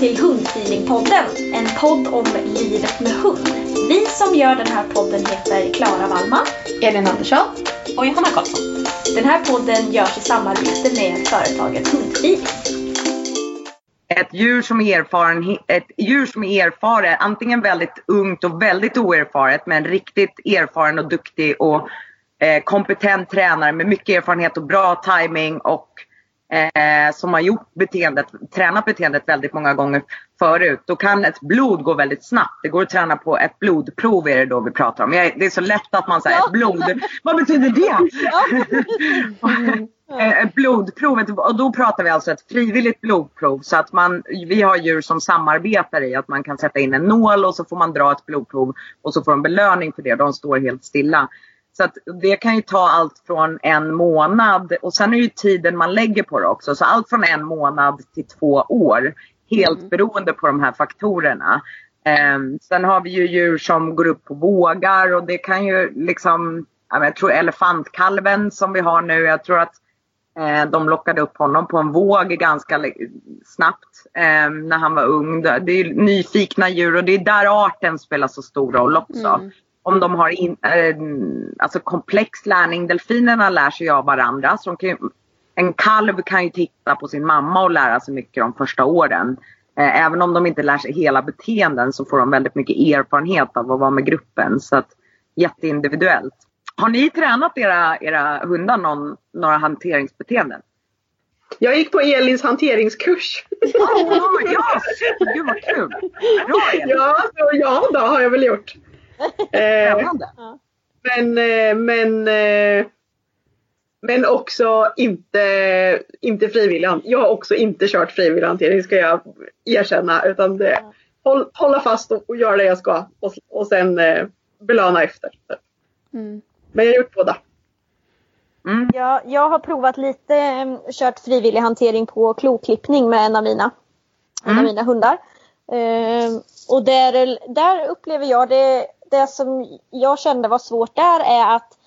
Till Hundfeelingpodden, en podd om livet med hund. Vi som gör den här podden heter Klara Wallman, Elin Andersson och Johanna Karlsson. Den här podden görs i samarbete med företaget Hundfeeling. ett djur som är erfaren, ett djur som är erfaret, antingen väldigt ungt och väldigt oerfaret men riktigt erfaren och duktig och eh, kompetent tränare med mycket erfarenhet och bra timing och eh, som har gjort beteendet, tränat beteendet väldigt många gånger förut. Då kan ett blod gå väldigt snabbt. Det går att träna på ett blodprov är det då vi pratar om. Jag, det är så lätt att man säger ett blod. Vad betyder det? Eh, ett blodprov, och då pratar vi alltså ett frivilligt blodprov. Så att man, vi har djur som samarbetar i att man kan sätta in en nål och så får man dra ett blodprov och så får de belöning för det. De står helt stilla. Så att det kan ju ta allt från en månad och sen är ju tiden man lägger på det också. Så allt från en månad till två år. Helt beroende på de här faktorerna. Ehm, sen har vi ju djur som går upp på vågar och det kan ju liksom, jag tror elefantkalven som vi har nu, jag tror att eh, de lockade upp honom på en våg ganska snabbt eh, när han var ung. Det är nyfikna djur och det är där arten spelar så stor roll också. Om de har in, eh, alltså komplex lärning. Delfinerna lär sig av varandra. Så kan en kalv kan ju titta på sin mamma och lära sig mycket de första åren. Eh, även om de inte lär sig hela beteenden så får de väldigt mycket erfarenhet av att vara med gruppen. Så att, jätteindividuellt. Har ni tränat era, era hundar någon, några hanteringsbeteenden? Jag gick på Elins hanteringskurs. Oh, ja, gud vad kul! Bra Elin! ja, ja, det har jag väl gjort. Eh, Spännande. men, eh, men, eh, men också inte, inte frivillig. Jag har också inte kört frivillig hantering ska jag erkänna. Utan det, håll, hålla fast och, och göra det jag ska och, och sen eh, belöna efter. Men jag har gjort båda. Jag, jag har provat lite, eh, kört frivillig hantering på kloklippning med en av mina, en av mina hundar. Eh, och där, där upplever jag det, det som jag kände var svårt där är att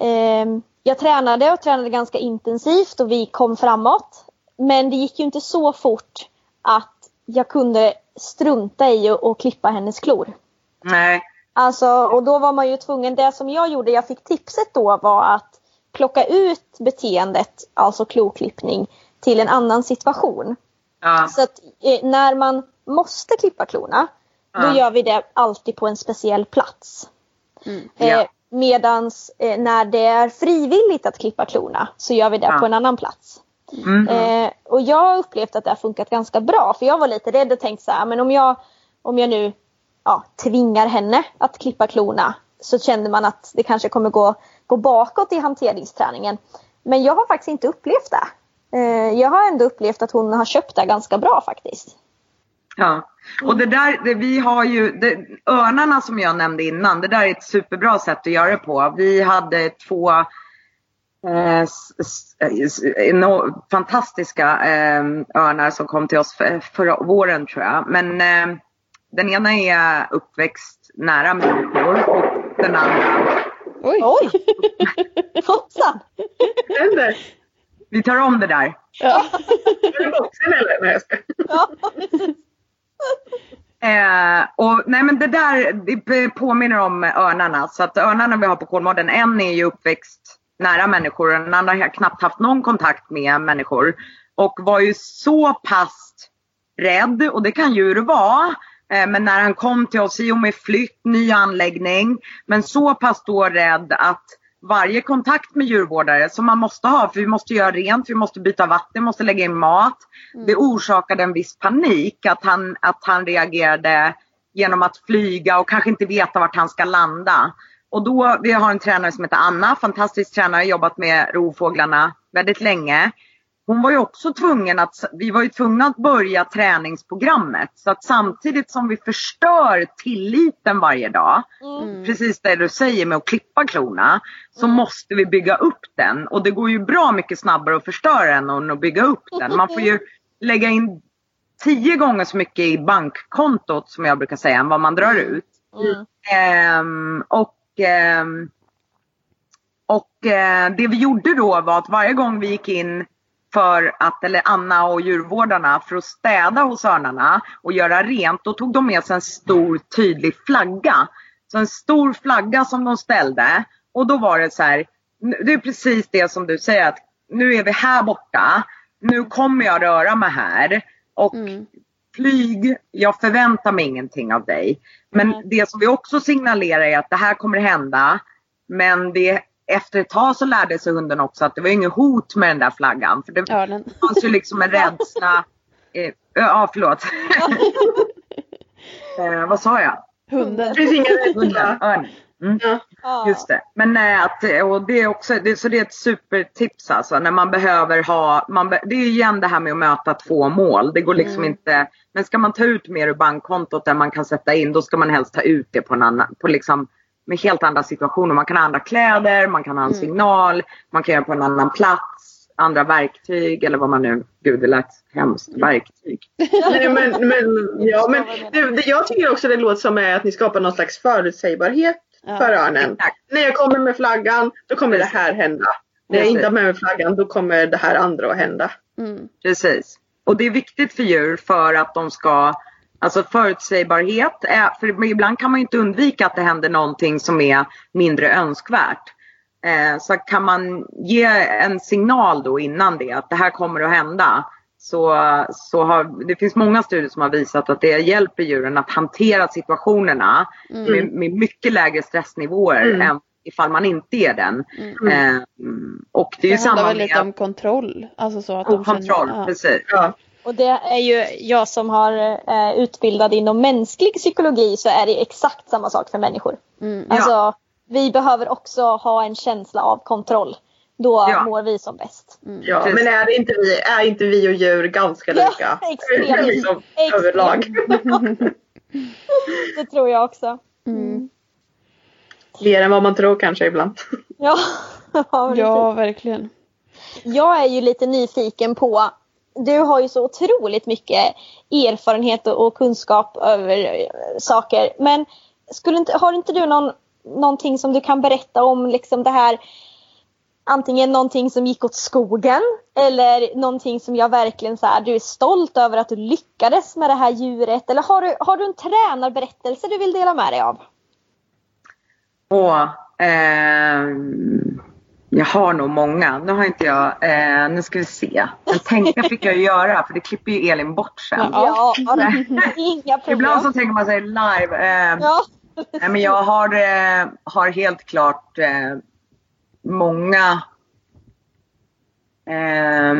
eh, jag tränade och tränade ganska intensivt och vi kom framåt. Men det gick ju inte så fort att jag kunde strunta i att och klippa hennes klor. Nej. Alltså, och då var man ju tvungen, det som jag gjorde, jag fick tipset då var att plocka ut beteendet, alltså kloklippning, till en annan situation. Ja. Så att eh, när man måste klippa klorna, då gör vi det alltid på en speciell plats. Ja. Eh, medans eh, när det är frivilligt att klippa klorna så gör vi det Ja. på en annan plats. Mm. Eh, och jag har upplevt att det har funkat ganska bra. För jag var lite rädd och tänkte så här, men om jag, om jag nu ja, tvingar henne att klippa klorna så kände man att det kanske kommer gå, gå bakåt i hanteringsträningen. Men jag har faktiskt inte upplevt det. Eh, jag har ändå upplevt att hon har köpt det ganska bra faktiskt. Ja, och det där, det, vi har ju, det, örnarna som jag nämnde innan, det där är ett superbra sätt att göra det på. Vi hade två eh, s, s, no, fantastiska eh, örnar som kom till oss för, förra våren tror jag. Men eh, den ena är uppväxt nära människor och den andra Oj! Oj! Hoppsan! Vi tar om det där. Ja. Är det boxen eller? Nej jag ska. Ja, precis. Eh, och, nej men det där det påminner om örnarna. Så att örnarna vi har på Kolmården, en är ju uppväxt nära människor och den andra har knappt haft någon kontakt med människor. Och var ju så pass rädd, och det kan djur vara. Eh, men när han kom till oss i och med flytt, ny anläggning. Men så pass då rädd att varje kontakt med djurvårdare som man måste ha, för vi måste göra rent, vi måste byta vatten, måste lägga in mat. Det orsakade en viss panik att han, att han reagerade genom att flyga och kanske inte veta vart han ska landa. Och då, vi har en tränare som heter Anna, fantastisk tränare, jobbat med rovfåglarna väldigt länge. Hon var ju också tvungen att, vi var ju tvungna att börja träningsprogrammet. Så att samtidigt som vi förstör tilliten varje dag, precis det du säger med att klippa klorna, så måste vi bygga upp den. Och det går ju bra mycket snabbare att förstöra den än att bygga upp den. Man får ju lägga in tio gånger så mycket i bankkontot som jag brukar säga än vad man drar ut. Mm. Ehm, och ehm, och eh, det vi gjorde då var att varje gång vi gick in för att, eller Anna och djurvårdarna, för att städa hos örnarna och göra rent, då tog de med sig en stor tydlig flagga. Så en stor flagga som de ställde. Och då var det så här, det är precis det som du säger att nu är vi här borta. Nu kommer jag röra mig här. Och flyg, jag förväntar mig ingenting av dig. Men det som vi också signalerar är att det här kommer hända. Men det, efter ett tag så lärde sig hunden också att det var inget hot med den där flaggan. För det Örnen. fanns ju liksom en rädsla. Eh, ja, förlåt. eh, vad sa jag? Hunden. Hunden. Mm. Ja. Ja. Just det. Men eh, att, och det är också, det, så det är ett supertips alltså när man behöver ha, man be, det är igen det här med att möta två mål. Det går liksom inte, men ska man ta ut mer ur bankkontot än man kan sätta in då ska man helst ta ut det på en annan, på liksom med helt andra situationer. Man kan ha andra kläder, man kan ha en signal, man kan göra på en annan plats, andra verktyg eller vad man nu, gud det lät hemskt, verktyg. Nej, men, men, ja, men det, det, jag tycker också det låter som är att ni skapar någon slags förutsägbarhet Ja. för örnen. Exakt. När jag kommer med flaggan, då kommer det här hända. När jag Precis. inte har med mig flaggan, då kommer det här andra att hända. Mm. Precis. Och det är viktigt för djur för att de ska Alltså förutsägbarhet, är, för ibland kan man ju inte undvika att det händer någonting som är mindre önskvärt. Eh, så kan man ge en signal då innan det att det här kommer att hända. Så, så har, det finns många studier som har visat att det hjälper djuren att hantera situationerna med, med mycket lägre stressnivåer Mm. än ifall man inte ger den. Eh, och det är ju Det handlar samma väl lite med om kontroll. Alltså så att och de känner- kontroll. ja. Precis. Ja. Och det är ju jag som har eh, utbildad inom mänsklig psykologi så är det exakt samma sak för människor. Mm. Alltså, vi behöver också ha en känsla av kontroll. Då Ja. mår vi som bäst. Ja, Precis. men är inte, vi, är inte vi och djur ganska Ja, lika? extremt. liksom, överlag. Det tror jag också. Mm. Mer än vad man tror kanske ibland. Ja, ja, Ja, verkligen. Jag är ju lite nyfiken på du har ju så otroligt mycket erfarenhet och kunskap över eh, saker. Men skulle inte, har inte du någon, någonting som du kan berätta om liksom det här antingen någonting som gick åt skogen eller någonting som jag verkligen så här, du är stolt över att du lyckades med det här djuret. Eller har du, har du en tränarberättelse du vill dela med dig av? Åh, ehm, jag har nog många. Nu har inte jag, eh, nu ska vi se. Men tänka fick jag ju göra för det klipper ju Elin bort sen. Ja, inga problem. Ibland så tänker man sig live. Eh, Ja. nej, men jag har, eh, har helt klart eh, många eh,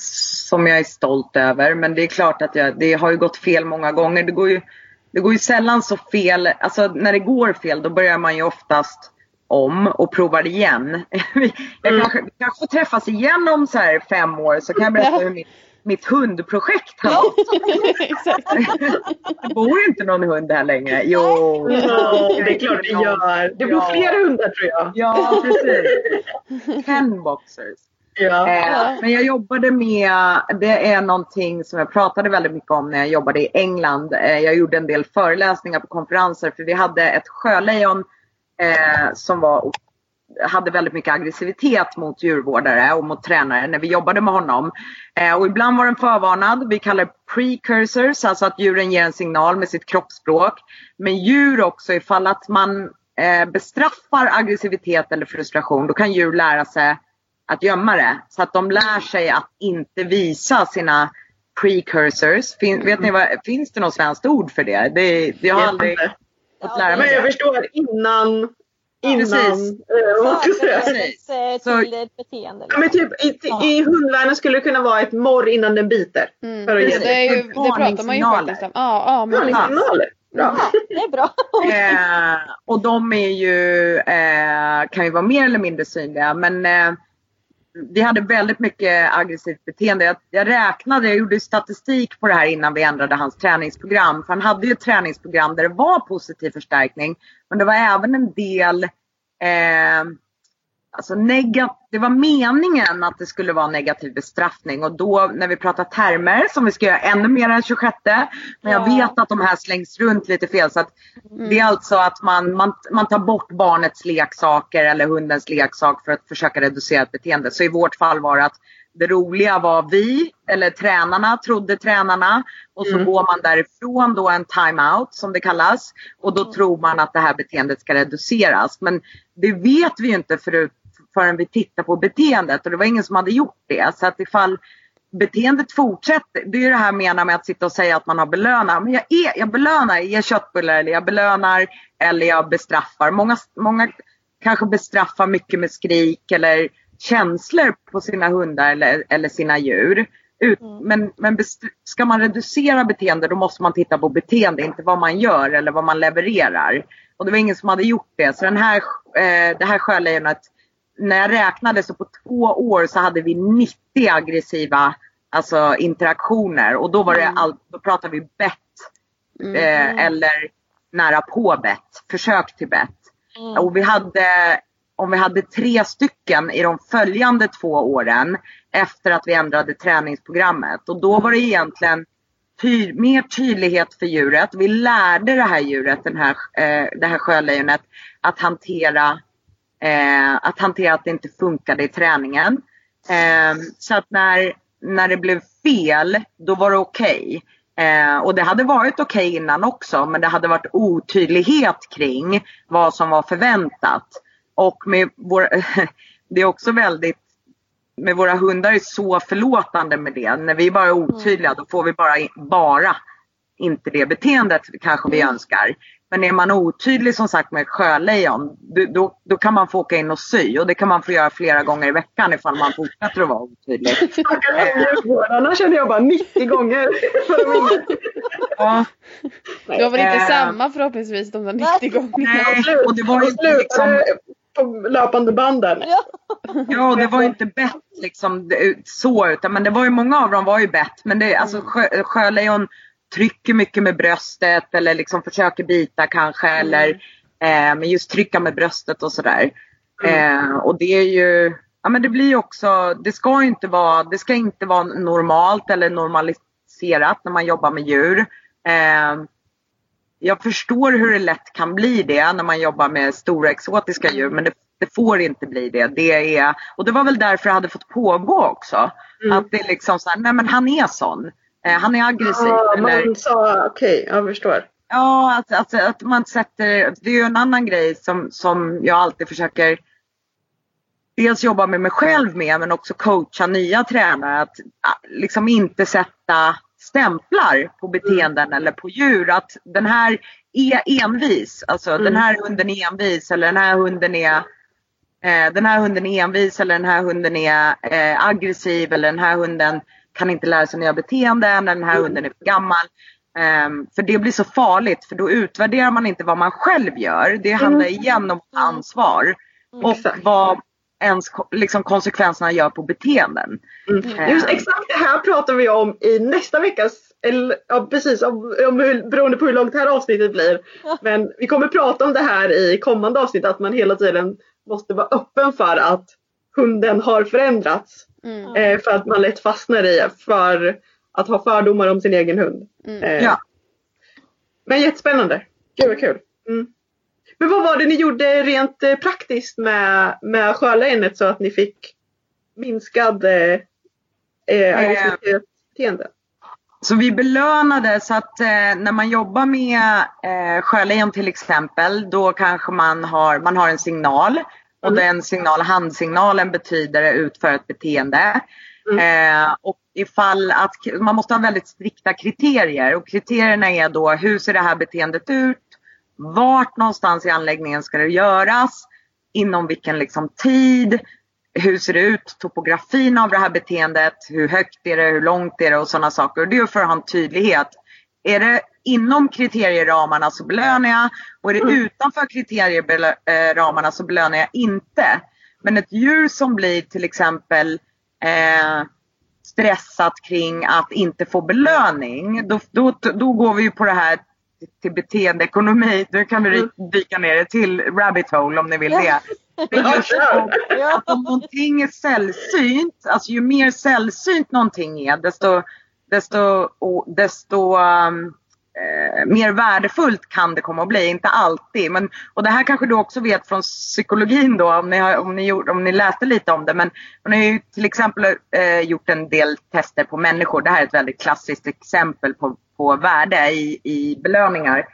som jag är stolt över. Men det är klart att jag, det har ju gått fel många gånger. Det går ju, det går ju sällan så fel. Alltså när det går fel då börjar man ju oftast om och provar igen. jag Mm. kanske, vi kanske får träffas igen om så här fem år så kan jag berätta hur mitt, mitt hundprojekt har gått. Det bor inte någon hund här längre. Jo. Ja, det är klart det gör. Det bor Ja. fler hundar tror jag. Ja, precis. Ten boxers. Ja. Eh, men jag jobbade med, det är någonting som jag pratade väldigt mycket om när jag jobbade i England. Eh, jag gjorde en del föreläsningar på konferenser för vi hade ett sjölejon eh, som var, hade väldigt mycket aggressivitet mot djurvårdare och mot tränare när vi jobbade med honom. Eh, och ibland var den förvarnad. Vi kallar det precursors, alltså att djuren ger en signal med sitt kroppsspråk. Men djur också, ifall att man eh, bestraffar aggressivitet eller frustration, då kan djur lära sig att gömma det. Så att de lär sig att inte visa sina precursors. Fin, vet ni vad, finns det något svenskt ord för det? det jag har aldrig fått lära Men mig jag det. förstår innan, innan, Precis. eh, jag? Precis. Så- till ett beteende. Ja, men typ, i, i hundvärlden skulle det kunna vara ett morr innan den biter. Mm. För att ge Det, ju, det pratar man ju faktiskt om. Ja, ja, men Varningssignaler. Bra. Ja, det är bra. Eh, och de är ju, eh, kan ju vara mer eller mindre synliga. Men eh, vi hade väldigt mycket aggressivt beteende. Jag, jag räknade, jag gjorde statistik på det här innan vi ändrade hans träningsprogram. För han hade ju ett träningsprogram där det var positiv förstärkning. Men det var även en del eh, Alltså det var meningen att det skulle vara negativ bestraffning och då när vi pratar termer som vi ska göra ännu mer än 26 men jag Ja. vet att de här slängs runt lite fel så att det är alltså att man, man, man tar bort barnets leksaker eller hundens leksak för att försöka reducera ett beteende. Så i vårt fall var det att det roliga var vi, eller tränarna, trodde tränarna. Och så går man därifrån då en timeout som det kallas. Och då tror man att det här beteendet ska reduceras. Men det vet vi ju inte förut, förrän vi tittar på beteendet. Och det var ingen som hade gjort det. Så att ifall beteendet fortsätter. Det är ju det här menar med att sitta och säga att man har belönat. Men jag, är, jag belönar, jag ger köttbullar eller jag belönar eller jag bestraffar. Många, många kanske bestraffar mycket med skrik eller känslor på sina hundar eller, eller sina djur. Ut, Men, men best- ska man reducera beteende då måste man titta på beteende, inte vad man gör eller vad man levererar. Och det var ingen som hade gjort det. Så den här, eh, det här sjölejonet, när jag räknade så på två år så hade vi 90 aggressiva alltså, interaktioner. Och då var det allt, då pratar vi bett eh, eller nära på bett, försök till bett. Och vi hade, om vi hade tre stycken i de följande två åren efter att vi ändrade träningsprogrammet. Och då var det egentligen ty, mer tydlighet för djuret. Vi lärde det här djuret, den här, eh, det här sjölejonet, att hantera, eh, att hantera att det inte funkade i träningen. Eh, så att när, när det blev fel, då var det okej. Eh, och det hade varit okej innan också men det hade varit otydlighet kring vad som var förväntat. Och med vår, det är också väldigt, med våra hundar är så förlåtande med det. När vi bara är otydliga då får vi bara, bara inte det beteendet kanske vi önskar. Men är man otydlig som sagt med ett sjölejon då- då, då kan man få åka in och sy och det kan man få göra flera gånger i veckan ifall man fortsätter att vara otydlig. Stackars djurvårdarna känner jag bara 90 gånger. Ja. Du har väl inte Eh. samma förhoppningsvis de där 90 gångerna? Nej, och det var ju liksom, på löpande banden. ja, och det var ju inte bett liksom det- så utan men det var ju många av dem var ju bett men det, alltså sjö, sjölejon trycker mycket med bröstet eller liksom försöker bita kanske eller eh, men just trycka med bröstet och sådär. Eh, och det är ju, ja men det blir ju också, det ska inte vara, det ska inte vara normalt eller normaliserat när man jobbar med djur. Eh, jag förstår hur det lätt kan bli det när man jobbar med stora exotiska djur men det, det får inte bli det. det är, och det var väl därför det hade fått pågå också. Att det är liksom så här, nej men han är sån. Eh, han är aggressiv. Ja, eller, man sa okej, jag förstår. Ja, att, att, att man sätter, det är ju en annan grej som, som jag alltid försöker dels jobba med mig själv med men också coacha nya tränare. Att ah, liksom inte sätta stämplar på beteenden eller på djur. Att den här är envis, alltså den här hunden är envis eller den här hunden är eh, den här hunden är envis eller den här hunden är eh, aggressiv eller den här hunden kan inte lära sig nya beteenden eller den här hunden är för gammal. Ehm, för det blir så farligt för då utvärderar man inte vad man själv gör. Det handlar igen om ansvar. Och Exakt. vad ens liksom, konsekvenserna gör på beteenden. Mm. Just exakt det här pratar vi om i nästa veckas, eller ja, precis om, om hur, beroende på hur långt det här avsnittet blir. Men vi kommer prata om det här i kommande avsnitt att man hela tiden måste vara öppen för att hunden har förändrats. Mm. Eh, för att man lätt fastnar i för att ha fördomar om sin egen hund. Mm. Eh, Ja. Men jättespännande. Gud vad kul. Mm. Men vad var det ni gjorde rent eh, praktiskt med, med sjölejonet så att ni fick minskad eh, eh, aggressivitetsbeteende? Så vi belönade så att eh, när man jobbar med eh, sjölejon till exempel då kanske man har, man har en signal och Mm. den signal, handsignalen betyder utför ett beteende. Eh, och ifall att man måste ha väldigt strikta kriterier och kriterierna är då hur ser det här beteendet ut? Vart någonstans i anläggningen ska det göras? Inom vilken liksom tid? Hur ser det ut? Topografin av det här beteendet? Hur högt är det? Hur långt är det? Och sådana saker. Och det är för att ha en tydlighet. Är det inom kriterierramarna så belönar jag och är det utanför kriterierramarna så belönar jag inte. Men ett djur som blir till exempel eh, stressat kring att inte få belöning, då, då, då går vi ju på det här till- beteendeekonomi. Nu kan vi dyka ner det till rabbit hole om ni vill det. Just att om någonting är sällsynt, alltså ju mer sällsynt någonting är desto, desto, desto um, eh, mer värdefullt kan det komma att bli. Inte alltid. Men, och det här kanske du också vet från psykologin då om ni, har, om ni, gjort, om ni läste lite om det. Men hon har ju till exempel eh, gjort en del tester på människor. Det här är ett väldigt klassiskt exempel på, på värde i, i belöningar.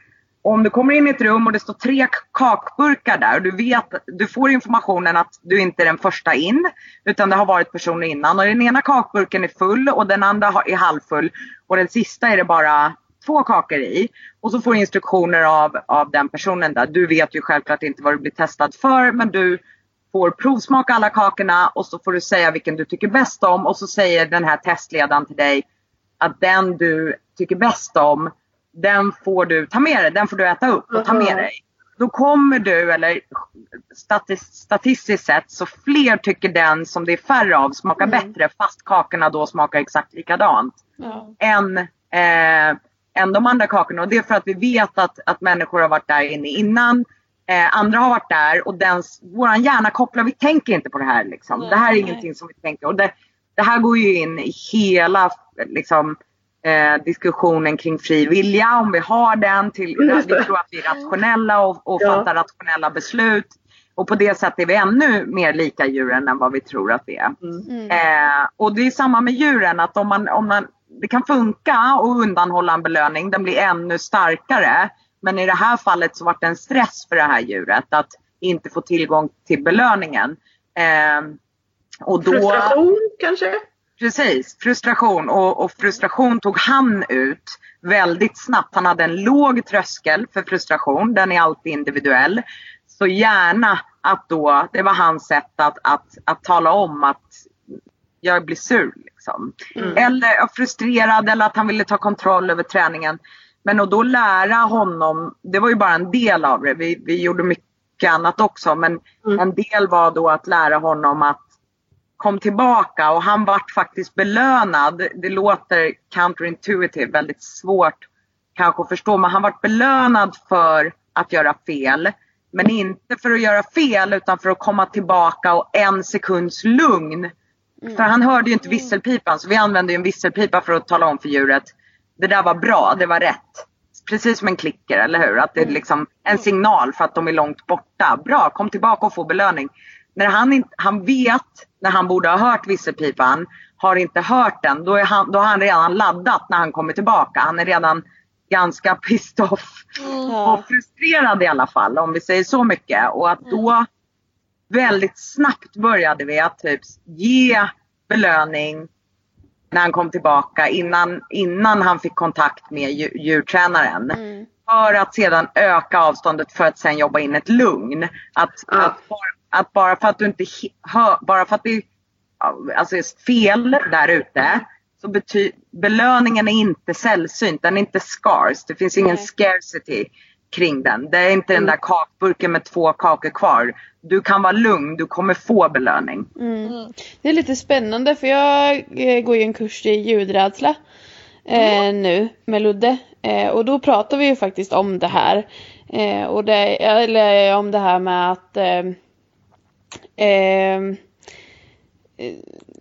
Om du kommer in i ett rum och det står tre kakburkar där och du vet, du får informationen att du inte är den första in utan det har varit personer innan och den ena kakburken är full och den andra är halvfull och den sista är det bara två kakor i. Och så får du instruktioner av, av den personen där. Du vet ju självklart inte vad du blir testad för men du får provsmaka alla kakorna och så får du säga vilken du tycker bäst om och så säger den här testledaren till dig att den du tycker bäst om den får du ta med dig, den får du äta upp och ta med dig. Då kommer du, eller statis, statistiskt sett, så fler tycker den som det är färre av smakar bättre fast kakorna då smakar exakt likadant. Ja. Än, eh, än de andra kakorna. Och det är för att vi vet att, att människor har varit där inne innan. Eh, andra har varit där och den, våran hjärna kopplar, vi tänker inte på det här. Liksom. Det här är ingenting som vi tänker. Och det, det här går ju in i hela liksom, eh, diskussionen kring fri vilja. Om vi har den. Till, det. vi tror att vi är rationella och, och Ja. fattar rationella beslut. Och på det sättet är vi ännu mer lika djuren än vad vi tror att vi är. Mm. Eh, och det är samma med djuren. Att om man, om man, det kan funka att undanhålla en belöning. Den blir ännu starkare. Men i det här fallet så var det en stress för det här djuret att inte få tillgång till belöningen. Eh, och då, Frustration kanske? Precis, frustration. Och, och frustration tog han ut väldigt snabbt. Han hade en låg tröskel för frustration. Den är alltid individuell. Så gärna att då, det var hans sätt att, att, att tala om att jag blir sur. Liksom. Eller ja, frustrerad eller att han ville ta kontroll över träningen. Men att då lära honom, det var ju bara en del av det. Vi, vi gjorde mycket annat också. Men en del var då att lära honom att kom tillbaka och han vart faktiskt belönad. Det låter counterintuitive, väldigt svårt kanske att förstå. Men han vart belönad för att göra fel. Men inte för att göra fel utan för att komma tillbaka och en sekunds lugn. För han hörde ju inte visselpipan så vi använde en visselpipa för att tala om för djuret. Det där var bra, det var rätt. Precis som en klicker, eller hur? Att det är liksom en signal för att de är långt borta. Bra, kom tillbaka och få belöning. När han, inte, han vet när han borde ha hört visselpipan, har inte hört den, då, är han, då har han redan laddat när han kommer tillbaka. Han är redan ganska pissed off och frustrerad i alla fall om vi säger så mycket. Och att då väldigt snabbt började vi att typ ge belöning när han kom tillbaka innan, innan han fick kontakt med dju- djurtränaren. Mm. För att sedan öka avståndet för att sen jobba in ett lugn. Att, Ja. att, bara, att bara för att du inte hör, bara för att det alltså, är fel där ute så betyder belöningen är inte sällsynt, den är inte scarce. Det finns ingen Nej. scarcity kring den. Det är inte den där kakburken med två kakor kvar. Du kan vara lugn, du kommer få belöning. Mm. Det är lite spännande för jag eh, går ju en kurs i ljudrädsla eh, nu med Ludde. Eh, och då pratar vi ju faktiskt om det här. Eh, och det, eller om det här med att eh, eh,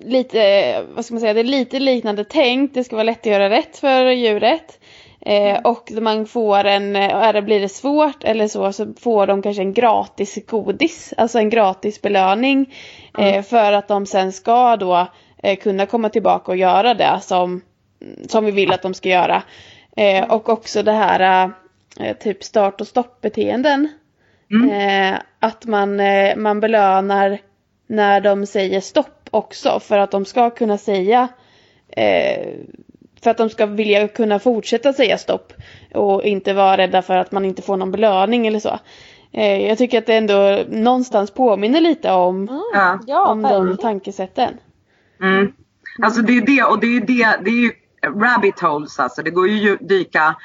lite, vad ska man säga, det är lite liknande tänk. Det ska vara lätt att göra rätt för djuret. Eh, och man får en, eller blir det svårt eller så, så får de kanske en gratis godis, alltså en gratis belöning. Eh, för att de sen ska då eh, kunna komma tillbaka och göra det som, som vi vill att de ska göra. Eh, och också det här eh, typ start och stoppbeteenden. Eh, att man, eh, man belönar när de säger stopp också för att de ska kunna säga eh, för att de ska vilja kunna fortsätta säga stopp och inte vara rädda för att man inte får någon belöning eller så. Eh, jag tycker att det ändå någonstans påminner lite om, Ja. Ja, om de verkligen. tankesätten. Mm. Alltså det är det och det är det, det är ju rabbit holes alltså. Det går ju dju- dyka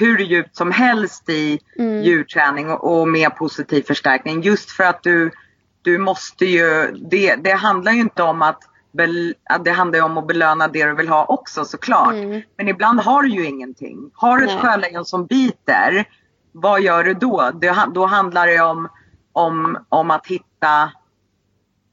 hur djupt som helst i djurträning och, och med positiv förstärkning. Just för att du, du måste ju, det, det handlar ju inte om att, att det handlar ju om att belöna det du vill ha också såklart. Men ibland har du ju ingenting. Har du ett sjölejon som biter, vad gör du då? Det, då handlar det om, om, om att hitta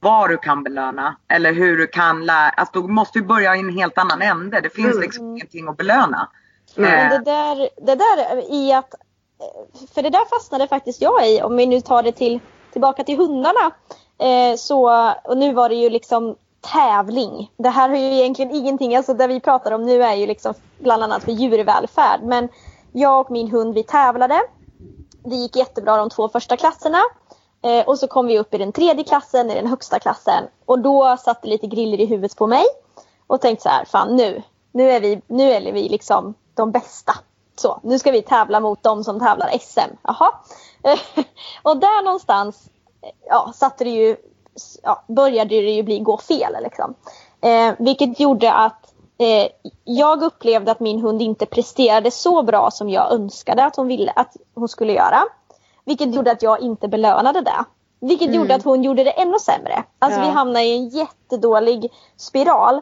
vad du kan belöna eller hur du kan lära. Alltså då måste du börja i en helt annan ände. Det finns liksom ingenting att belöna. Men Eh, det där, det där i att, för det där fastnade faktiskt jag i om vi nu tar det till, tillbaka till hundarna. Eh, så, och nu var det ju liksom tävling. Det här har ju egentligen ingenting, alltså det vi pratar om nu är ju liksom bland annat för djurvälfärd. Men jag och min hund vi tävlade. Det gick jättebra de två första klasserna. Eh, och så kom vi upp i den tredje klassen, i den högsta klassen. Och då satt det lite griller i huvudet på mig. Och tänkte så här, fan nu, nu är vi, nu är vi liksom de bästa. Så, nu ska vi tävla mot de som tävlar SM. Jaha. och där någonstans ja, satte det ju, ja, började det ju bli gå fel. Liksom. Eh, vilket gjorde att eh, jag upplevde att min hund inte presterade så bra som jag önskade att hon ville att hon skulle göra. Vilket gjorde att jag inte belönade det. Vilket gjorde att hon gjorde det ännu sämre. Alltså Ja. vi hamnade i en jättedålig spiral.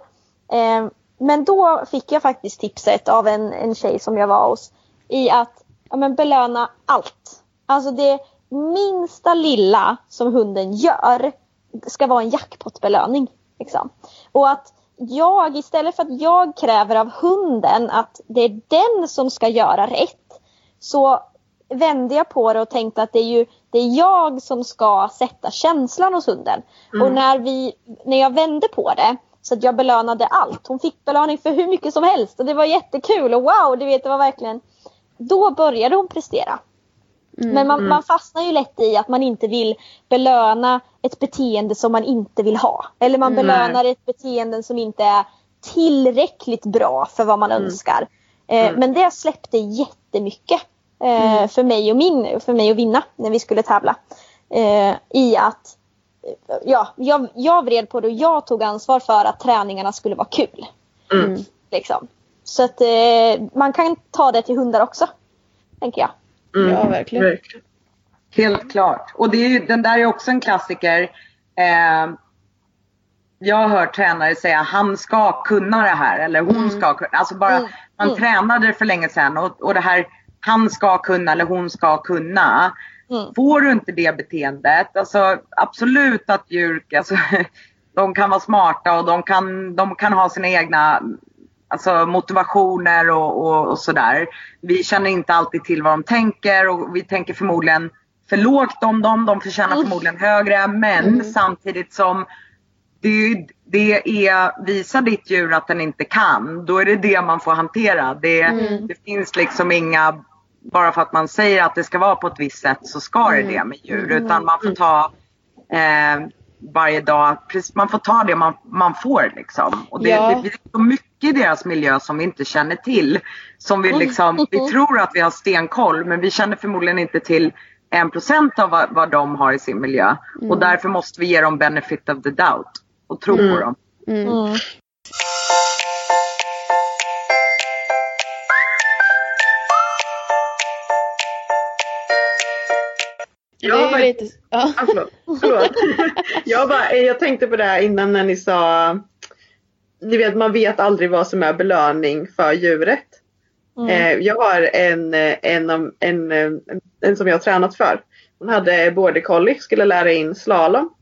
Eh, men då fick jag faktiskt tipset av en, en tjej som jag var hos. I att ja, men belöna allt. Alltså det minsta lilla som hunden gör ska vara en jackpotbelöning. Liksom. Och att jag istället för att jag kräver av hunden att det är den som ska göra rätt. Så vände jag på det och tänkte att det är ju det är jag som ska sätta känslan hos hunden. Och när, vi, när jag vände på det så att jag belönade allt. Hon fick belöning för hur mycket som helst och det var jättekul och wow, du vet det var verkligen Då började hon prestera. Men man, man fastnar ju lätt i att man inte vill belöna ett beteende som man inte vill ha. Eller man belönar ett beteende som inte är tillräckligt bra för vad man önskar. Eh, Men det släppte jättemycket eh, för, mig och min, för mig att vinna när vi skulle tävla. Eh, I att eh, ja, jag, jag vred på det och jag tog ansvar för att träningarna skulle vara kul. Liksom. Så att eh, man kan ta det till hundar också. Tänker jag. Ja, verkligen. Verkligen. Helt klart. Och det är ju, den där är också en klassiker. Eh, jag har hört tränare säga han ska kunna det här eller hon ska kunna. Alltså bara, Mm. man Mm. tränade det för länge sedan och, och det här han ska kunna eller hon ska kunna. Mm. Får du inte det beteendet, alltså absolut att djur, alltså, de kan vara smarta och de kan, de kan ha sina egna alltså, motivationer och, och, och sådär. Vi känner inte alltid till vad de tänker och vi tänker förmodligen för lågt om dem. De förtjänar förmodligen högre men samtidigt som det, det är, visa ditt djur att den inte kan, då är det det man får hantera. Det, det finns liksom inga, bara för att man säger att det ska vara på ett visst sätt så ska det det med djur. Utan man får ta eh, varje dag, man får ta det man, man får liksom. Och det, Ja. det blir så mycket i deras miljö som vi inte känner till. Som vi mm. liksom, vi mm. tror att vi har stenkoll men vi känner förmodligen inte till en procent av vad, vad de har i sin miljö. Mm. Och därför måste vi ge dem benefit of the doubt och tro mm. på dem. Mm. Jag bara, alltså, ah, jag, bara, jag tänkte på det här innan när ni sa ni vet, man vet aldrig vad som är belöning för djuret. Mm. Eh, jag har en, en, en, en, en som jag har tränat för. Hon hade border collie, skulle lära in slalom.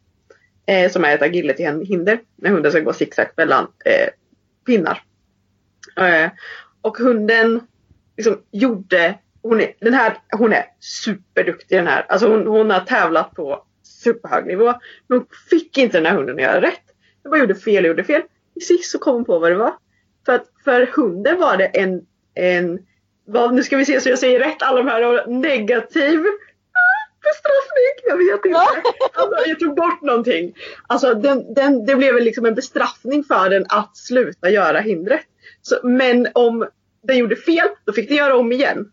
Eh, som är ett agility-hinder. När hunden ska gå zigzag mellan eh, pinnar. Eh, och hunden liksom gjorde, hon är, den här, hon är superduktig den här. Alltså hon, hon har tävlat på superhög nivå. Men hon fick inte den här hunden att göra rätt. Den bara gjorde fel och gjorde fel. Sist så kom hon på vad det var. För att för hunden var det en, en vad, nu ska vi se så jag säger rätt alla de här negativ ah, bestraffning. Jag vet inte. Alltså, jag tog bort någonting. Alltså den, den, det blev liksom en bestraffning för den att sluta göra hindret. Så, men om den gjorde fel, då fick den göra om igen.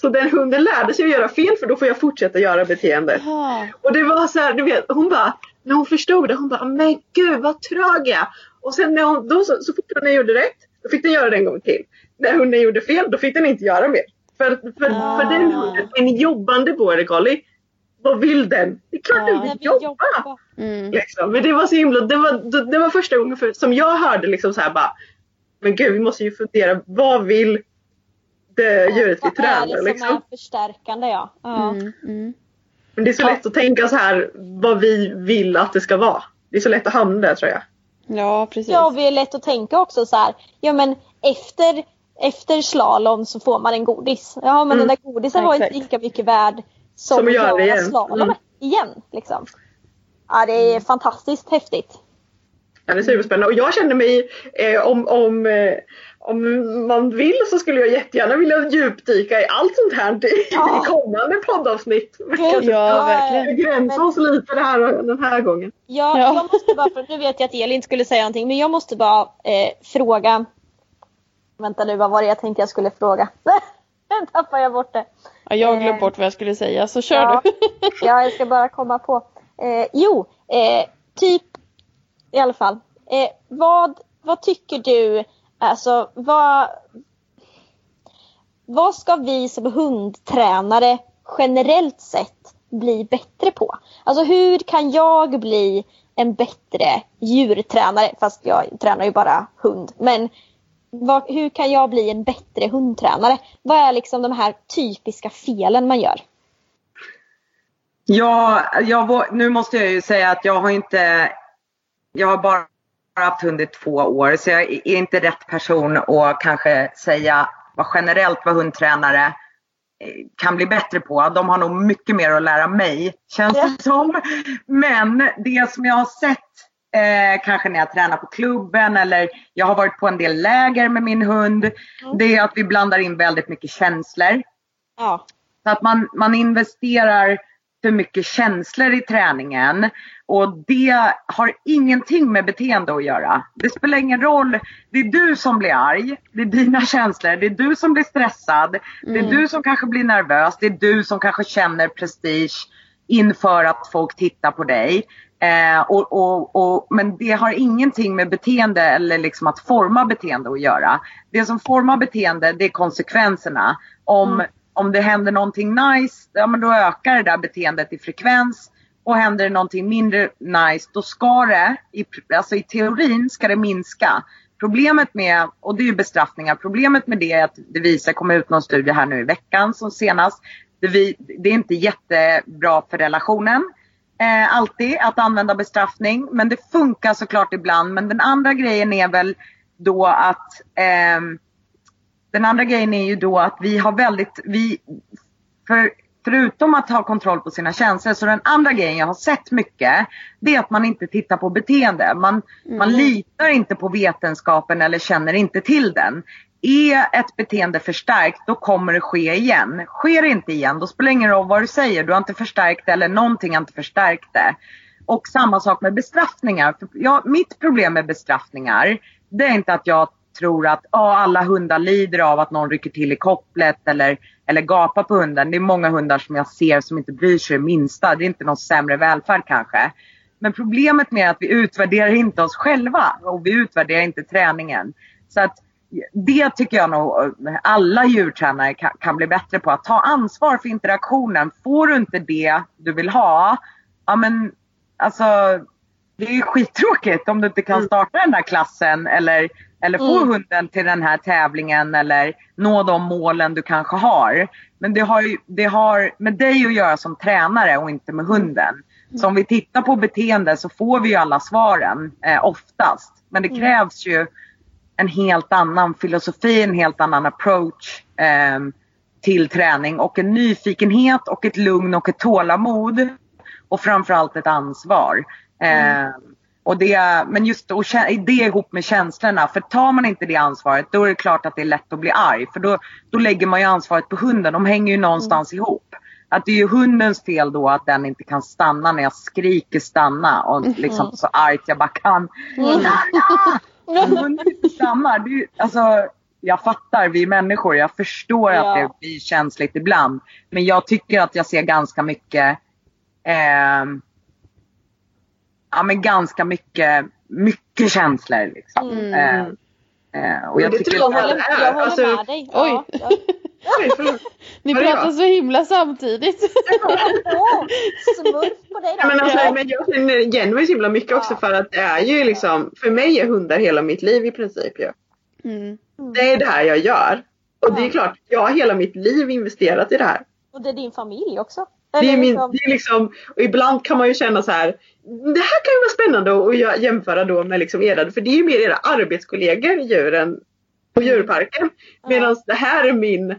Så den hunden lärde sig att göra fel för då får jag fortsätta göra beteendet. Och det var så här, du vet, hon bara, när hon förstod det, hon bara, men gud vad trög jag är." Och sen när hon, då, så, så fort hunden gjorde rätt, då fick den göra det en gång till. När hunden gjorde fel, då fick den inte göra mer. För, för, Ah. för den hunden, en jobbande border collie, vad vill den? Det är klart Ja. den vill vi jobba. jobbar. Mm. Liksom. Men det var så himla, det var, det var första gången för, som jag hörde liksom så här bara, men gud vi måste ju fundera, vad vill det djuret vi Vad är tränar det som liksom? är förstärkande ja. ja. Mm. Mm. Men det är så lätt att tänka så här vad vi vill att det ska vara. Det är så lätt att hamna där tror jag. Ja, precis. Ja, det är lätt att tänka också så här. Ja men efter, efter slalom så får man en godis. Ja men Mm. den där godisen var inte lika mycket värd som, Som att göra igen. slalomet Mm. igen. Liksom. Ja det är fantastiskt häftigt. Ja, det är superspännande. Och jag känner mig, eh, om, om, eh, om man vill så skulle jag jättegärna vilja djupdyka i allt sånt här i, Ja. kommande poddavsnitt. Gud, Ja, verkligen. Begränsa oss lite det här, den här gången. Ja, Ja. Jag måste bara, för nu vet jag att Elin skulle säga någonting, men jag måste bara eh, fråga. Vänta nu, vad var det jag tänkte jag skulle fråga? nu tappade jag bort det. Ja, jag har glömt bort vad jag skulle säga, så kör Ja. du. Ja, jag ska bara komma på. Eh, jo, eh, typ i alla fall. Eh, vad, vad tycker du, alltså vad, vad ska vi som hundtränare generellt sett bli bättre på? Alltså hur kan jag bli en bättre djurtränare? Fast jag tränar ju bara hund. Men vad, hur kan jag bli en bättre hundtränare? Vad är liksom de här typiska felen man gör? Ja, jag, nu måste jag ju säga att jag har inte, jag har bara haft hund i två år så jag är inte rätt person att kanske säga vad generellt vad hundtränare eh, kan bli bättre på. De har nog mycket mer att lära mig känns det som. Men det som jag har sett eh, kanske när jag tränar på klubben eller jag har varit på en del läger med min hund. Det är att vi blandar in väldigt mycket känslor. Ja. Så att man, man investerar för mycket känslor i träningen. Och det har ingenting med beteende att göra. Det spelar ingen roll. Det är du som blir arg. Det är dina känslor. Det är du som blir stressad. Det är du som kanske blir nervös. Det är du som kanske känner prestige inför att folk tittar på dig. Eh, och, och, och, men det har ingenting med beteende eller liksom att forma beteende att göra. Det som formar beteende det är konsekvenserna. Om, om det händer någonting nice, ja men då ökar det där beteendet i frekvens. Och händer det någonting mindre nice, då ska det, i, alltså i teorin ska det minska. Problemet med, och det är ju bestraffningar, problemet med det är att det visar, kom ut någon studie här nu i veckan som senast. Det, vi, det är inte jättebra för relationen. Eh, alltid att använda bestraffning. Men det funkar såklart ibland. Men den andra grejen är väl då att eh, den andra grejen är ju då att vi har väldigt, vi, för, förutom att ha kontroll på sina känslor så den andra grejen jag har sett mycket det är att man inte tittar på beteende. Man, man litar inte på vetenskapen eller känner inte till den. Är ett beteende förstärkt då kommer det ske igen. Sker det inte igen då spelar det ingen roll vad du säger. Du har inte förstärkt det eller någonting har inte förstärkt det. Och samma sak med bestraffningar. För jag, mitt problem med bestraffningar det är inte att jag tror att ah, alla hundar lider av att någon rycker till i kopplet eller, eller gapar på hunden. Det är många hundar som jag ser som inte bryr sig det minsta. Det är inte någon sämre välfärd kanske. Men problemet med att vi utvärderar inte oss själva och vi utvärderar inte träningen. Så att det tycker jag nog alla djurtränare kan, kan, bli bättre på. Att ta ansvar för interaktionen. Får du inte det du vill ha, ja men alltså det är skittråkigt om du inte kan mm. starta den där klassen eller, eller få mm. hunden till den här tävlingen eller nå de målen du kanske har. Men det har, ju, det har med dig att göra som tränare och inte med hunden. Mm. Så om vi tittar på beteende så får vi ju alla svaren eh, oftast. Men det mm. krävs ju en helt annan filosofi, en helt annan approach eh, till träning och en nyfikenhet och ett lugn och ett tålamod. Och framförallt ett ansvar. Mm. Eh, och det, men just och det ihop med känslorna. För tar man inte det ansvaret då är det klart att det är lätt att bli arg. För då, då lägger man ju ansvaret på hunden. De hänger ju någonstans mm. ihop. Att det är ju hundens fel då att den inte kan stanna när jag skriker stanna. Och mm. liksom så argt jag bara kan. Mm. Om hunden inte stannar. Det alltså, jag fattar, vi är människor. Jag förstår ja. att det blir känsligt ibland. Men jag tycker att jag ser ganska mycket eh, ja, men ganska mycket, mycket känslor. Liksom. Mm. Eh, eh, och jag, det tycker jag, håller, jag håller alltså, med dig. Oj. Ja, Ni pratar så himla samtidigt. Smurf på dig då. Men, alltså, men jag känner igen mig så himla mycket ja. också för att det är ju liksom, för mig är hundar hela mitt liv i princip ju. Mm. Det är det här jag gör. Och det är klart, jag har hela mitt liv investerat i det här. Och det är din familj också. Det är, min, liksom- det är liksom, och ibland kan man ju känna så här. Det här kan ju vara spännande att jämföra då med liksom era, för det är ju mer era arbetskollegor djuren på mm. djurparken. Medan det här är min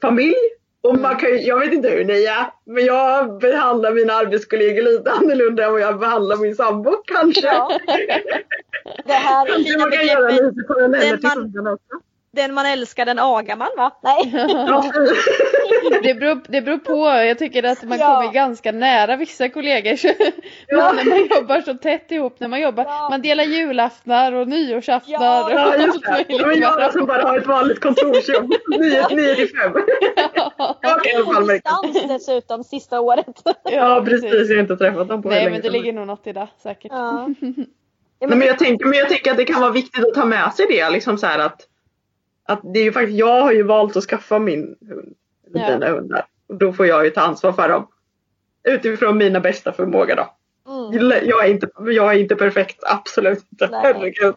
familj. Och man kan ju, jag vet inte hur ni är, men jag behandlar mina arbetskollegor lite annorlunda än vad jag behandlar min sambo kanske. Ja. Det här kanske man kan göra lite paralleller till hundarna också den man älskar den agar man va? Nej. det, beror, det beror på. Jag tycker att man ja. kommer ganska nära vissa kollegor. Ja. när man jobbar så tätt ihop. När man jobbar. Ja. Man delar julaftnar och nyårsaftnar. Ja, ja just det. Men jag som bara har ett vanligt kontorsjobb. 9 till 5. Och distans dessutom sista året. ja precis. Jag har inte träffat dem på Nej men det ligger nog något i det säkert. Ja. Nej, men, jag tänker, men jag tänker att det kan vara viktigt att ta med sig det. Liksom så att att det är ju faktiskt, jag har ju valt att skaffa min hund, ja. mina hundar. Och då får jag ju ta ansvar för dem. Utifrån mina bästa förmåga då. Mm. Jag, är inte, jag är inte perfekt, absolut inte. Herregud.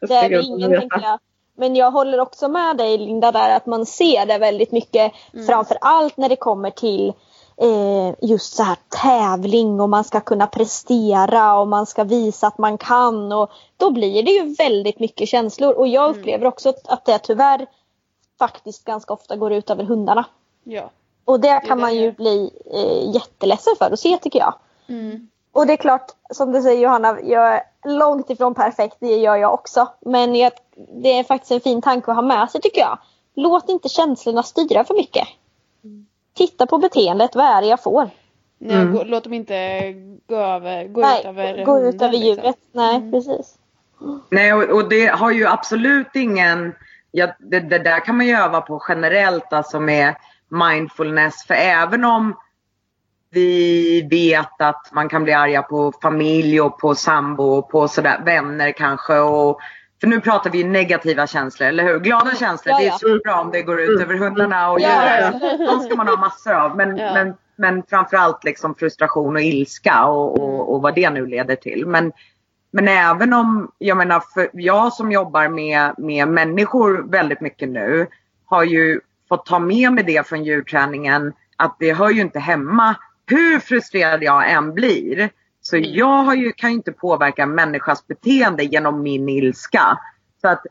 Det är ingen tänker jag. Men jag håller också med dig Linda där att man ser det väldigt mycket. Mm. Framför allt när det kommer till eh, just så här tävling och man ska kunna prestera och man ska visa att man kan. Och då blir det ju väldigt mycket känslor och jag mm. upplever också att det tyvärr faktiskt ganska ofta går ut över hundarna. Ja. Och det kan det man ju bli eh, jätteledsen för att se tycker jag. Mm. Och det är klart, som du säger Johanna, jag är långt ifrån perfekt, det gör jag också. Men jag, det är faktiskt en fin tanke att ha med sig tycker jag. Låt inte känslorna styra för mycket. Titta på beteendet, vad är det jag får? Nej, mm. gå, låt dem inte gå, över, gå Nej, ut över gå ut över liksom. djuret. Liksom. Nej, mm. precis. Nej, och, och, det har ju absolut ingen... Ja, det, det, där kan man ju öva på generellt, alltså med mindfulness. För även om vi vet att man kan bli arga på familj och på sambo och på sådär, vänner kanske. Och för nu pratar vi negativa känslor, eller hur? Glada känslor, ja, ja. det är så bra om det går ut över hundarna och djuren. De ska man ha massor av. Men, ja. men, men framförallt liksom frustration och ilska och, och, och, vad det nu leder till. Men, men även om, jag menar, för jag som jobbar med, med människor väldigt mycket nu har ju fått ta med mig det från djurträningen att det hör ju inte hemma hur frustrerad jag än blir så mm. jag har ju, kan ju inte påverka en människas beteende genom min ilska. Så att,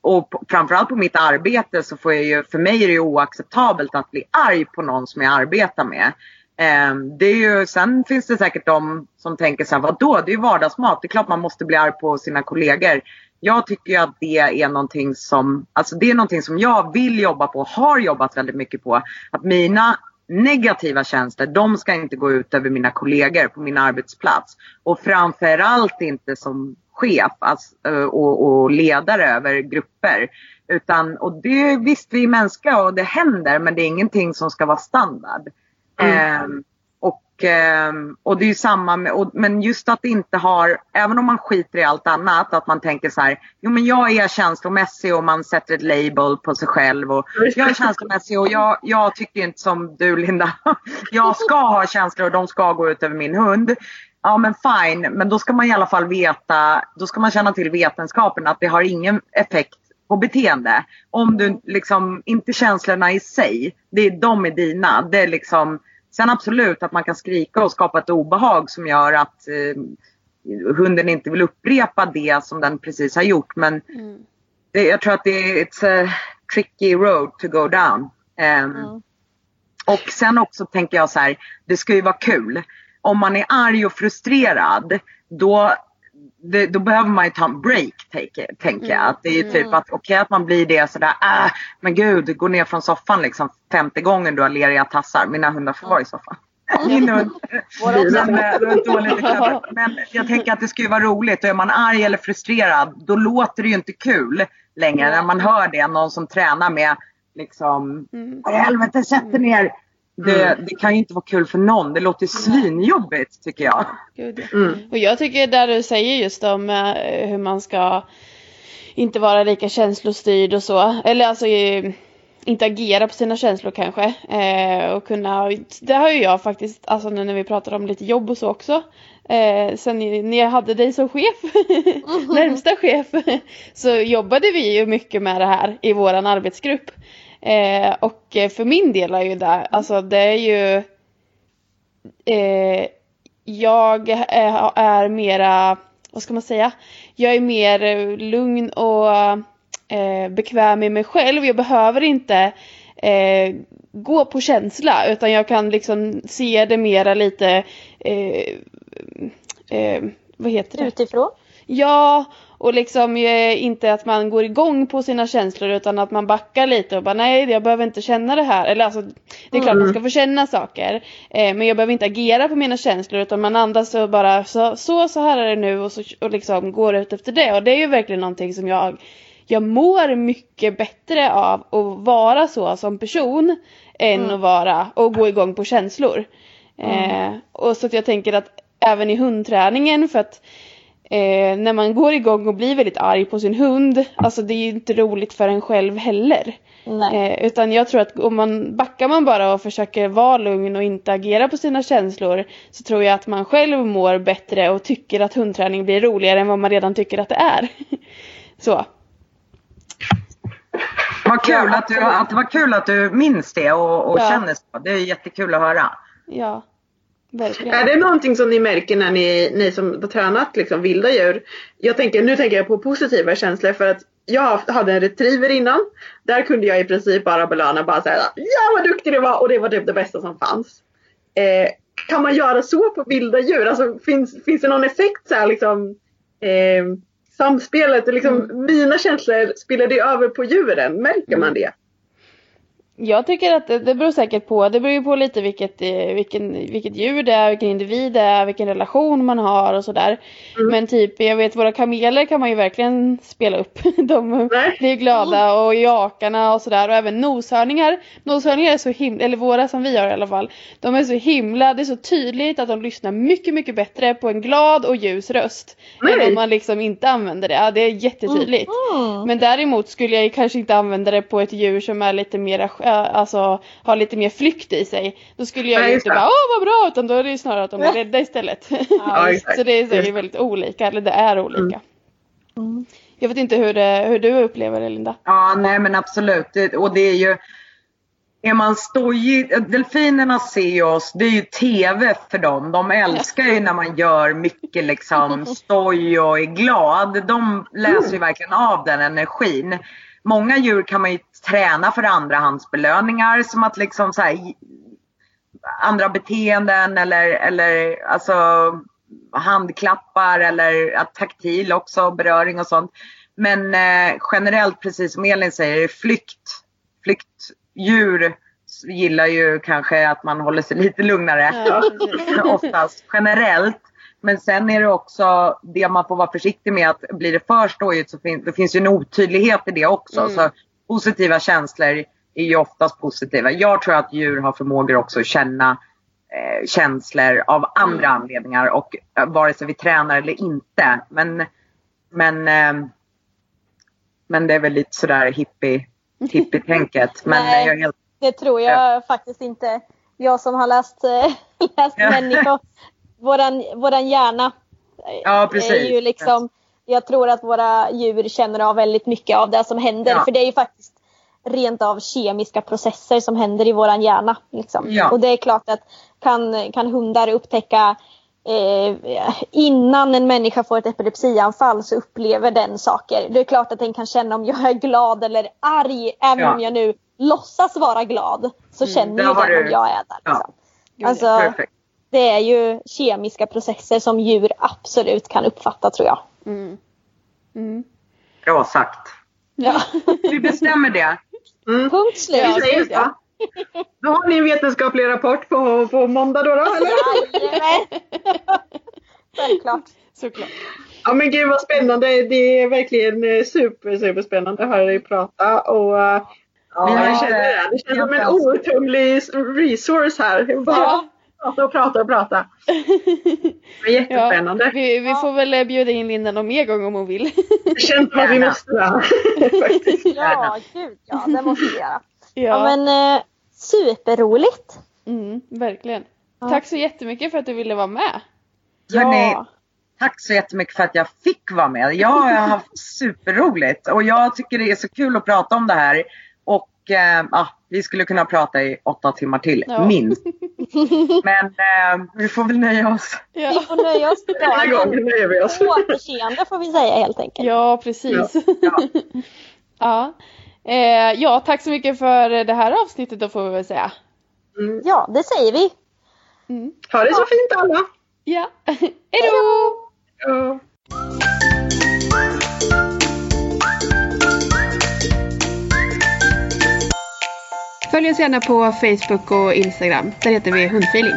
och framförallt på mitt arbete så får jag ju, för mig är det oacceptabelt att bli arg på någon som jag arbetar med. Ehm, det är ju, sen finns det säkert de som tänker så här, vadå det är ju vardagsmat, det är klart man måste bli arg på sina kollegor. Jag tycker att det är någonting som, alltså det är någonting som jag vill jobba på, har jobbat väldigt mycket på. Att mina negativa känslor, de ska inte gå ut över mina kollegor på min arbetsplats. Och framförallt inte som chef alltså, och, och, ledare över grupper. Utan, och det, visst vi är mänskliga och det händer men det är ingenting som ska vara standard. Mm. Eh, Och, eh, och det är ju samma med, och, men just att det inte har, även om man skiter i allt annat, att man tänker så här, jo men jag är känslomässig och man sätter ett label på sig själv och jag är känslomässig och jag, jag tycker inte som du Linda, jag ska ha känslor och de ska gå ut över min hund. Ja men fine, men då ska man i alla fall veta, då ska man känna till vetenskapen att det har ingen effekt på beteende. Om du liksom, inte känslorna i sig, det är de är dina. Det är liksom, sen absolut att man kan skrika och skapa ett obehag som gör att eh, hunden inte vill upprepa det som den precis har gjort. Men Mm. det, jag tror att det är it's a tricky road to go down. Ehm, Ja. Och sen också tänker jag så här, det ska ju vara kul. Om man är arg och frustrerad, då, det, då behöver man ju ta en break, tänker, jag. Att det är typ att, okej att man blir det sådär, äh, men gud, gå ner från soffan liksom femte gången du har leriga tassar. Mina hundar får vara i soffan. Min hund. Men, jag tänker att det ska ju vara roligt och är man arg eller frustrerad då låter det ju inte kul längre när man hör det. Någon som tränar med liksom, i helvete sätt ner. Det, det kan ju inte vara kul för någon. Det låter svinjobbigt tycker jag. Ja. Och jag tycker där du säger just om eh, hur man ska inte vara lika känslostyrd och så. Eller alltså eh, inte agera på sina känslor kanske. Eh, och kunna, det har ju jag faktiskt, alltså nu när vi pratar om lite jobb och så också. Eh, sen när jag hade dig som chef, närmsta chef, så jobbade vi ju mycket med det här i våran arbetsgrupp. Eh, och eh, för min del är ju det, alltså det är ju eh, jag är, är mera, vad ska man säga, jag är mer eh, lugn och eh, bekväm i mig själv. Jag behöver inte eh, gå på känsla utan jag kan liksom se det mera lite, eh, eh, vad heter det? Utifrån. Ja, och liksom eh, inte att man går igång på sina känslor utan att man backar lite och bara nej jag behöver inte känna det här. Eller alltså det är klart man ska få känna saker. Eh, men jag behöver inte agera på mina känslor utan man andas och bara så, så, så här är det nu och, så, och liksom går ut efter det. Och det är ju verkligen någonting som jag, jag mår mycket bättre av att vara så som person än att vara och gå igång på känslor. Eh, och så att jag tänker att även i hundträningen för att eh, när man går igång och blir väldigt arg på sin hund, alltså det är ju inte roligt för en själv heller. Nej. Eh, utan jag tror att om man backar man bara och försöker vara lugn och inte agera på sina känslor så tror jag att man själv mår bättre och tycker att hundträning blir roligare än vad man redan tycker att det är. så. Vad kul att, du, att det var kul att du minns det och, och Ja. känner så. Det är jättekul att höra. Ja, verkligen. Är det någonting som ni märker när ni, ni som har tränat liksom vilda djur? Jag tänker, nu tänker jag på positiva känslor för att jag hade en retriever innan. Där kunde jag i princip bara belöna bara säga ja vad duktig du var och det var typ det bästa som fanns. Eh, kan man göra så på vilda djur? Alltså, finns, finns det någon effekt så här liksom eh, samspelet, liksom, mina känslor, spelar det över på djuren? Märker man det? Jag tycker att det, det beror säkert på. Det beror ju på lite vilket, eh, vilken, vilket djur det är, vilken individ det är, vilken relation man har och sådär. Men typ, jag vet våra kameler kan man ju verkligen spela upp. De blir glada och jakarna och sådär. Och även noshörningar. Noshörningar är så himla, eller våra som vi har i alla fall. De är så himla, det är så tydligt att de lyssnar mycket, mycket bättre på en glad och ljus röst. Än Nej. om man liksom inte använder det. Ja, det är jättetydligt. Men däremot skulle jag kanske inte använda det på ett djur som är lite mer, alltså har lite mer flykt i sig. Då skulle jag ju inte bara åh vad bra utan då är det ju snarare att de är rädda istället. Ja, så det är, så är det väldigt olika, eller det är olika. Jag vet inte hur, det, hur du upplever det Linda. Ja, nej men absolut. Och det är ju... Är man stojig, delfinerna ser oss, det är ju TV för dem. De älskar ju när man gör mycket liksom stoj och är glad. De läser ju verkligen av den energin. Många djur kan man ju träna för andrahandsbelöningar som att liksom så här, andra beteenden eller, eller alltså handklappar eller att taktil också, beröring och sånt. Men eh, generellt, precis som Elin säger, flykt, flyktdjur gillar ju kanske att man håller sig lite lugnare Ja, oftast generellt. Men sen är det också det man får vara försiktig med att blir det för stojigt så fin- det finns ju en otydlighet i det också. Så positiva känslor är ju oftast positiva. Jag tror att djur har förmågor också att känna eh, känslor av andra anledningar och eh, vare sig vi tränar eller inte. Men, men, eh, men det är väl lite sådär hippie, hippie-tänket. Men Nej. jag helt, Det tror jag faktiskt inte. Jag som har läst, eh, läst Ja. människor. Våran, våran hjärna Ja, precis. är ju liksom, jag tror att våra djur känner av väldigt mycket av det som händer. Ja. För det är ju faktiskt rent av kemiska processer som händer i våran hjärna. Liksom. Ja. Och det är klart att kan, kan hundar upptäcka eh, innan en människa får ett epilepsianfall så upplever den saker. Det är klart att den kan känna om jag är glad eller arg. Även Ja. om jag nu låtsas vara glad så känner där ju den du- om jag är där. Ja. Liksom. Alltså, perfekt. Det är ju kemiska processer som djur absolut kan uppfatta tror jag. Mm. Mm. Bra sagt. Ja. Vi bestämmer det. Punkt slut. Vi säger så. Då har ni en vetenskaplig rapport på, på måndag då, då eller? Självklart. Såklart. Ja men gud vad spännande. Det är verkligen eh, super, super spännande att höra dig prata. Och, eh, ja, Ja, jag känner det. Det känns som en outtömlig resource här. Bara Ja. Prata och prata och prata. Det jättespännande. Vi, vi får väl eh, bjuda in Linda någon mer gång om hon vill. Det känns som att vi måste. Faktiskt. Ja, gud ja. Det måste vi göra. ja, Ja men eh, superroligt. mm, verkligen. Ja. Tack så jättemycket för att du ville vara med. Hörni, Ja. tack så jättemycket för att jag fick vara med. Jag har haft superroligt och jag tycker det är så kul att prata om det här. Och eh, ah, vi skulle kunna prata i åtta timmar till, Ja. minst. Men eh, vi får väl nöja oss. Vi Ja, får nöja oss Den här gången nöjer vi oss. Återseende får vi säga helt enkelt. ja precis. Ja. Ja. Eh, ja, tack så mycket för det här avsnittet då får vi väl säga. Mm. Ja, det säger vi. Mm. Ha det så fint alla. Ja, hejdå! Ja. Följ oss gärna på Facebook och Instagram. Där heter vi Hundfeeling.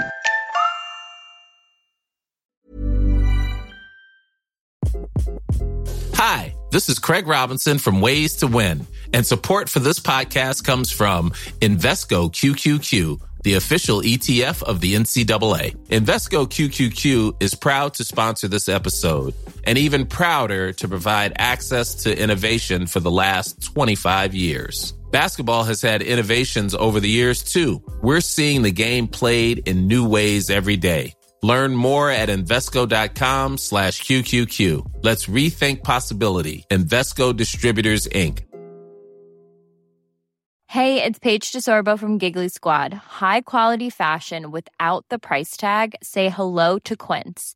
Hi, this is Craig Robinson from Ways to Win, and support for this podcast comes from Invesco QQQ, the official ETF of the NCAA. Invesco QQQ is proud to sponsor this episode and even prouder to provide access to innovation for the last 25 years. Basketball has had innovations over the years too. We're seeing the game played in new ways every day. Learn more at Invesco.com slash QQQ. Let's rethink possibility. Invesco Distributors, Inc. Hey, it's Paige DeSorbo from Giggly Squad. High quality fashion without the price tag. Say hello to Quince.